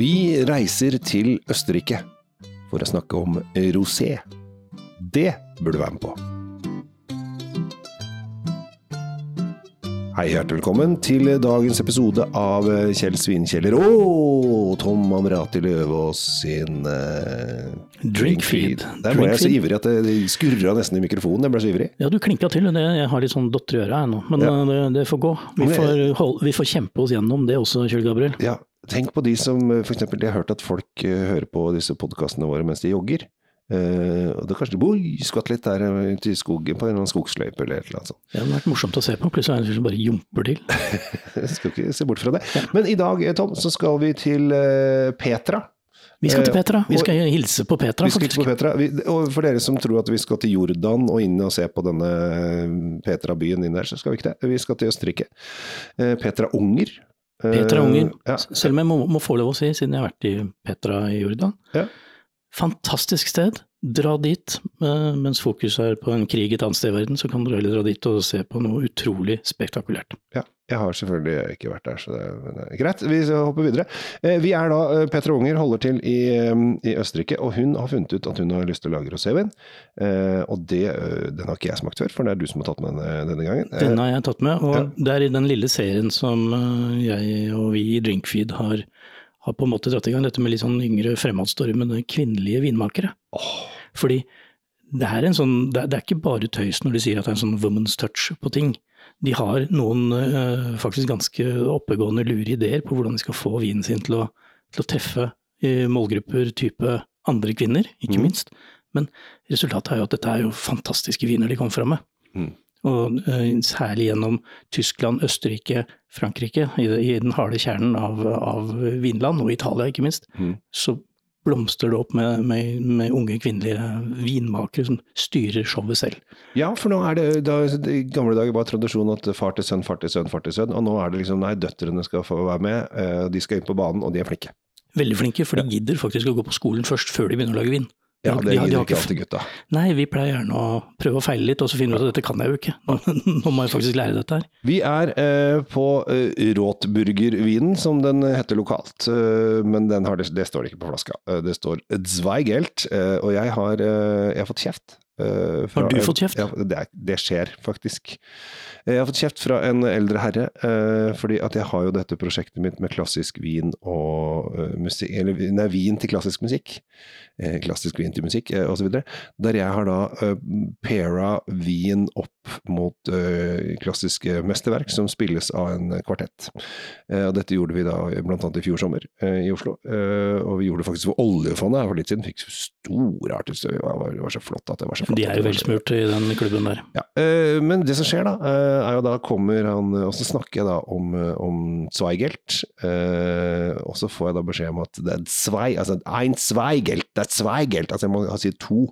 Vi reiser til Østerrike for å snakke om rosé. Det burde du være med på. Hei, hjertelig velkommen til dagens episode av Kjell Svinkjeller og Tom Amrati Løvaas sin uh, Drinkfeed. Der var jeg så ivrig at det skurra nesten i mikrofonen. Jeg ble så ivrig. Ja, du klinka til. Det, jeg har litt sånn dotter i øret ennå, men Ja. uh, det, det får gå. Vi får, hold, vi får kjempe oss gjennom det også, Kjell Gabriel. Ja, tenk på de som for eksempel, Jeg har hørt at folk eh, hører på disse podkastene våre mens de jogger. Uh, og da kanskje de skvatt litt der eh, ute i skogen på en eller annen skogsløype eller et eller annet sånt. Det hadde vært morsomt å se på. Plutselig er det en fyr som bare jumper til. Skal ikke se bort fra det. Men i dag, eh, Tom, så skal vi til uh, Petra. Vi skal til Eh, Petra. Vi og- skal hilse på Petra, Vi skal hilse faktisk. på Petra. Vi, og for dere som tror at vi skal til Jordan og inn og se på denne eh, Petra-byen inn der, så skal vi ikke det. Vi skal til Østerrike. Eh, Petra Unger. Eh, Petra Unger. Ja. Selv om jeg må, må få lov å si, siden jeg har vært i Petra i Jordan. Ja. Fantastisk sted. Dra dit. eh, Mens fokuset er på en krig et annet sted i verden, så kan dere heller dra dit og se på noe utrolig spektakulært. Ja, jeg har selvfølgelig ikke vært der, så det er, greit. Vi hopper videre. Eh, Vi er da eh, Petra Unger holder til i, i Østerrike, og hun har funnet ut at hun har lyst til å lage rosévin. Og det, den har ikke jeg smakt før, for det er du som har tatt med den denne gangen. Den har jeg tatt med, og ja. det er i den lille serien som jeg og vi i Drinkfeed har, har på en måte dratt i gang, dette med litt sånn yngre fremadstormende kvinnelige vinmakere. Fordi det er, en sånn, det, er, ikke bare tøys når de sier at det er en sånn woman's touch på ting. De har noen eh, faktisk ganske oppegående, lure ideer på hvordan de skal få vinen sin til å, til å treffe målgrupper type andre kvinner, ikke Mm. minst. Men resultatet er jo at dette er jo fantastiske viner de kommer fram med. Mm. Og eh, særlig gjennom Tyskland, Østerrike, Frankrike, i, den harde kjernen av, av Vinland, og Italia ikke minst, Mm. så blomstrer det opp med, med, med unge kvinnelige vinmakere som styrer showet selv. Ja, for nå er det da, I gamle dager var tradisjonen at far til sønn, far til sønn, far til sønn. Og nå er det liksom nei, døtrene skal få være med, eh, de skal inn på banen, og de er flinke. Veldig flinke, for de gidder faktisk å gå på skolen først før de begynner å lage vin. Ja, det de gidder ikke alltid gutta. Nei, vi pleier gjerne å prøve å feile litt, og så finner vi ut at dette kan jeg jo ikke. Nå, må jeg faktisk lære dette her. Vi er eh, på eh, Rotburgervinen, som den heter lokalt. Eh, men den har det, det står det ikke på flaska. Eh, det står Zweigelt, eh, og jeg har, eh, jeg har fått kjeft. Eh, fra Har du fått kjeft? Ja, det, det skjer faktisk. Eh, Jeg har fått kjeft fra en eldre herre, uh, fordi at jeg har jo dette prosjektet mitt med klassisk vin og uh, musikk, eller nei, vin til klassisk musikk. Klassisk vin til musikk, uh, osv. Der jeg har da uh, paira vin opp mot eh, klassiske mesterverk som spilles av en kvartett. Eh, og dette gjorde vi da annet i fjor sommer eh, i Oslo. Eh, og vi gjorde det faktisk for oljefondet her for litt siden. Fikk store artister. Det var, det var så flott at det var så flott. De er jo velsmurt i den klubben der. ja, eh, men det som skjer da, er jo da kommer han Og så snakker jeg da om, om Zweigelt. eh, og så får jeg da beskjed om at det er Zwei, altså ein Zweigelt, det er Zweigelt. Altså jeg må si to.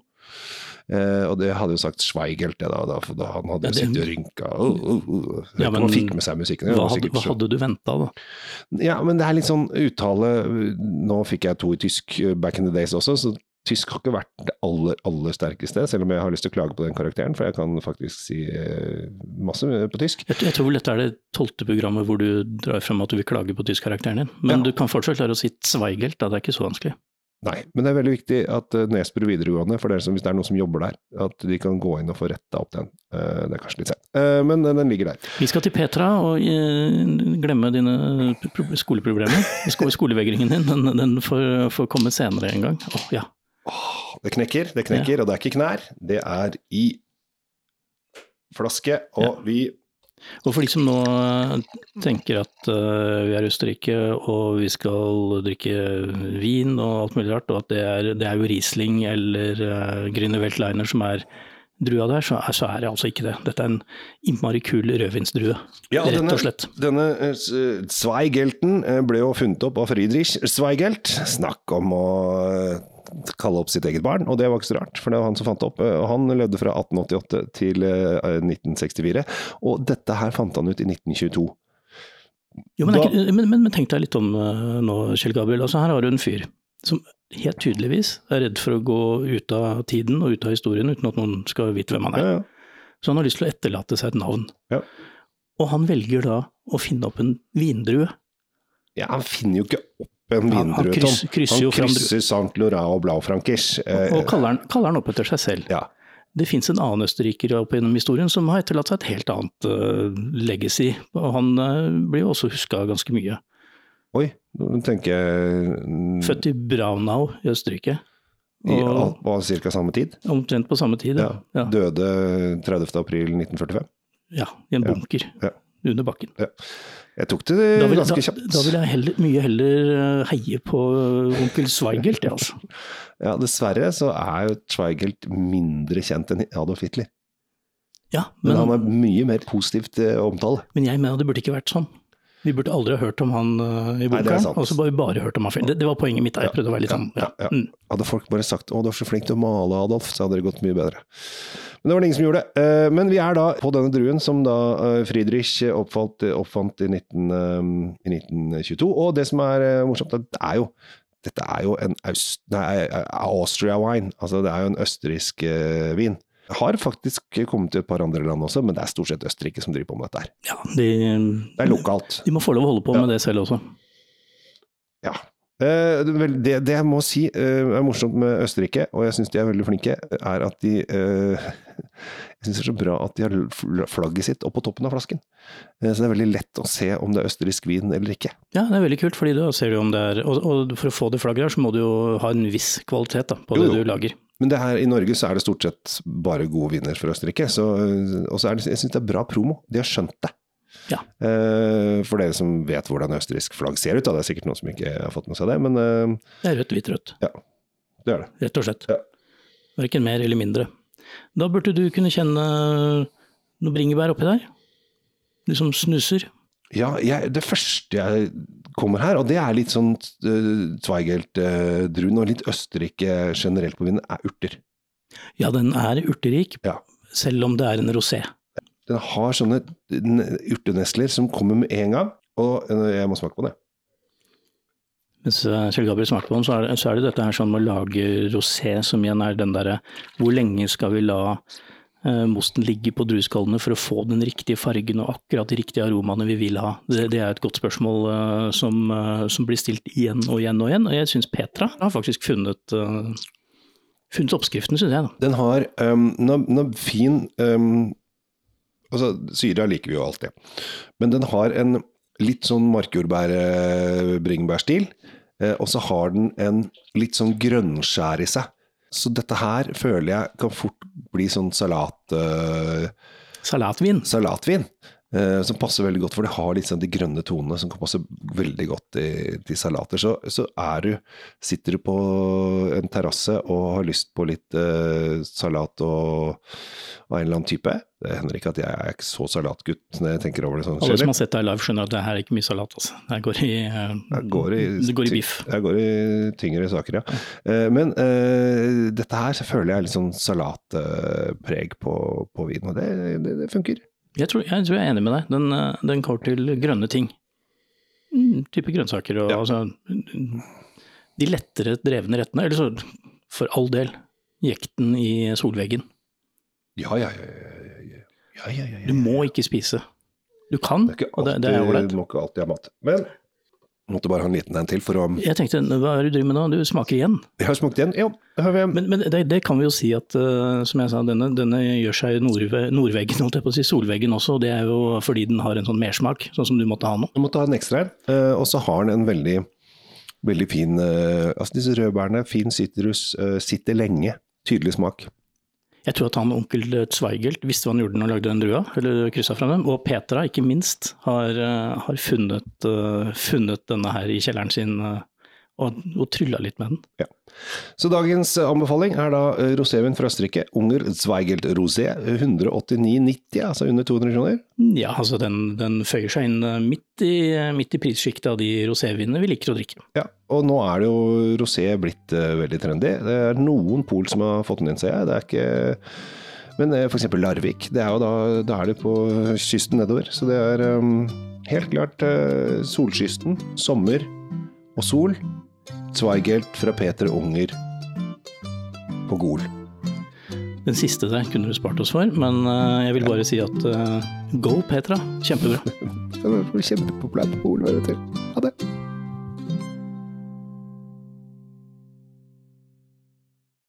Eh, og det hadde jo sagt Schweigelt, det da, da, for da han hadde Ja, jo det- sittet og rynka. Oh, oh, oh. Ja, man fikk med seg musikken. Hva hadde, hva hadde du venta da? ja, men det er litt sånn uttale Nå fikk jeg to i tysk eh, back in the days også, så tysk har ikke vært det aller, aller sterkeste, selv om jeg har lyst til å klage på den karakteren, for jeg kan faktisk si eh, masse på tysk. Jeg, jeg tror vel dette er det tolvte programmet hvor du drar frem at du vil klage på tyskkarakteren din. Men Ja. du kan fortsatt klare å si Zweigelt, da. Det er ikke så vanskelig. Nei, men det er veldig viktig at uh, Nesbru videregående, for dere som, hvis det er noen som jobber der, at de kan gå inn og få retta opp den. Eh, det er kanskje litt sent, Eh, men den, ligger der. Vi skal til Petra og eh, glemme dine pro- skoleproblemer. Sko skolevegringen din, den, den får, får komme senere en gang. Åh, ja. Det knekker, det knekker, og det er ikke knær. Det er i flaske, og Ja. vi Og for de som nå eh, tenker at eh, vi er i Østerrike og vi skal drikke vin og alt mulig rart, og at det er, det er jo Riesling eller uh, Grüner Weltliner som er drua der, så er, så er det altså ikke det. Dette er en innmari kul rødvinsdrue, Ja, rett denne- og slett. Denne eh, Zweigelten eh, ble jo funnet opp av Friedrich Zweigelt. Snakk om å eh, kalle opp sitt eget barn, og det var ikke så rart, for det var han som fant det opp. Eh, Han levde fra 1888 til eh, 1964, og dette her fant han ut i 1922. Jo, men, Da- ikke, men, men, men tenk deg litt om eh, nå, Kjell Gabriel. Altså, her har du en fyr som helt tydeligvis er redd for å gå ut av tiden og ut av historien uten at noen skal vite hvem han er. Ja, ja. Så han har lyst til å etterlate seg et navn. Ja. Og han velger da å finne opp en vindrue. Ja, han finner jo ikke opp en Han- han kryss- han krysser Saint Laurent og Blaufrankers. Eh, Og kaller han, kaller han opp etter seg selv. ja. Det fins en annen østerriker opp gjennom historien som har etterlatt seg et helt annet uh, legacy. Og han uh, blir jo også huska ganske mye. Oi, nå tenker jeg mm, Født i Braunau i Østerrike. i Og var ca. samme tid. omtrent på samme tid. Ja. Ja, ja. Døde 30. april 1945. ja I en bunker Ja. under bakken. Jeg tok det vil, ganske kjapt. da vil jeg heller, mye heller eh, heie på eh, onkel Zweigelt, jeg altså. Ja, dessverre så er jo Zweigelt mindre kjent enn Adolf Hitler. Ja, Men, men, han er mye mer positivt eh, omtale. men jeg mener det burde ikke vært sånn. Vi burde aldri ha hørt om han i boka, og så bare, bare hørt om han. Det, det var poenget mitt. Jeg prøvde å være litt sånn, ja. ja, ja. Mm. Hadde folk bare sagt 'Å, du er så flink til å male, Adolf', så hadde det gått mye bedre. Men det var det ingen som gjorde. det. Men vi er da på denne druen som da eh, Friedrich oppfalt, oppfant i, 19, eh, i 1922. Og det som er eh, morsomt, det er jo dette er jo en Aust, nei, Austria wine, altså det er jo en østerriksk uh, vin. Har faktisk kommet til et par andre land også, men det er stort sett Østerrike som driver på med dette her. Ja, de, Det er lokalt. de må få lov å holde på Ja. med det selv også. Ja. Uh, det, vel, det, det jeg må si uh, er morsomt med Østerrike, og jeg syns de er veldig flinke, er at de eh, Jeg syns det er så bra at de har flagget sitt oppå toppen av flasken. Eh, så det er veldig lett å se om det er østerriksk vin eller ikke. Ja, det er veldig kult, fordi da ser du om det er Og, og for å få det flagget her, så må du jo ha en viss kvalitet da, på Jo, det du lager. Men det her, i Norge så er det stort sett bare gode viner fra Østerrike. Så, og så er det, jeg syns det er bra promo. De har skjønt det. Ja. Eh, for dere som vet hvordan østerriksk flagg ser ut, da. det er sikkert noen som ikke har fått med seg det, men eh, Det er rødt, hvitt, rødt. Ja, det er det. Rett og slett. Ja. Verken mer eller mindre. Da burde du kunne kjenne noe bringebær oppi der. Du som snuser. Ja, jeg, det første jeg kommer her, og det er litt sånn uh, Zweigelt-druen og litt Østerrike generelt på vinen, er urter. Ja, den er urterik, Ja. selv om det er en rosé. Den har sånne urtenesler som kommer med en gang, og uh, jeg må smake på det. Mens eh, Kjell Gabriel smakte på så så er det dette her sånn med å lage rosé, som igjen er den derre Hvor lenge skal vi la eh, mosten ligge på drueskallene for å få den riktige fargen og akkurat de riktige aromaene vi vil ha? Det, det er et godt spørsmål eh, som, eh, som blir stilt igjen og igjen og igjen. Og jeg syns Petra har faktisk funnet, eh, funnet oppskriften, syns jeg. da. Den har um, noe, noe fin um, Altså, syra liker vi jo alltid, men den har en litt sånn markjordbær-bringebærstil, eh, og så har den en litt sånn grønnskjær i seg. Så dette her føler jeg kan fort bli sånn salat, Uh, Salatvin. salatvin. Eh, som passer veldig godt, for det har sånn de grønne tonene som kan passe veldig godt i, til salater. Så, så er du, sitter du på en terrasse og har lyst på litt uh, salat og, av en eller annen type. Det hender ikke at jeg er ikke så salatgutt når jeg tenker over det sånn. Alle som har sett deg live, skjønner at det her er ikke mye salat. Altså. Det går i, uh, går i, det går i biff. Jeg går i tyngre saker, ja. Uh, Men dette her så føler jeg er litt sånn salatpreg på, på vinen, og det, det, det funker. Jeg tror, jeg tror jeg er enig med deg. Den, eh, den går til grønne ting. Mm, type grønnsaker og Ja. altså De lettere drevne rettene. Eller så, for all del, jekten i solveggen. Ja, ja, ja. ja, ja, ja. ja, ja, ja, ja. Du må ikke spise. Du kan, Det er ikke og det, det er ålreit. du må ikke alltid ha mat. Men måtte bare ha en liten en til for å Jeg tenkte, hva er det du driver med nå? Du smaker igjen. Jeg har smakt igjen. Ja, det har vi. Men, men det, det kan vi jo si at, uh, som jeg sa, denne, denne gjør seg nordve, nordveggen, holdt jeg på å si, solveggen også. Og det er jo fordi den har en sånn mersmak, sånn som du måtte ha nå. Du måtte ha en ekstra her. Uh, og så har den en veldig, veldig fin uh, Altså disse rødbærene, fin sitrus, eh, sitter lenge. Tydelig smak. Jeg tror at han onkel Zweigelt visste hva han gjorde når han lagde den drua, eller kryssa fra dem. Og Petra, ikke minst, har, eh, har funnet, eh, funnet denne her i kjelleren sin eh, og, og trylla litt med den. Så dagens eh, anbefaling er da eh, rosévin fra Østerrike. Unger Zweigelt Rosé. 189,90, altså under 200 kroner. Ja, altså den, den føyer seg inn eh, midt i, midt i prissjiktet av de rosévinene vi liker å drikke. Ja, og nå er det jo rosé blitt eh, veldig trendy. Det er noen pol som har fått den inn, ser jeg. Det er ikke Men f.eks. Larvik, det er jo da, da er det på kysten nedover. Så det er um, helt klart uh, solkysten, sommer og sol. Zweigelt fra Peter Unger på Gol. Den siste der kunne du spart oss for, men eh, jeg vil bare si at eh, go Petra, kjempebra. Var Kjempepopulær på Gol. Ha det.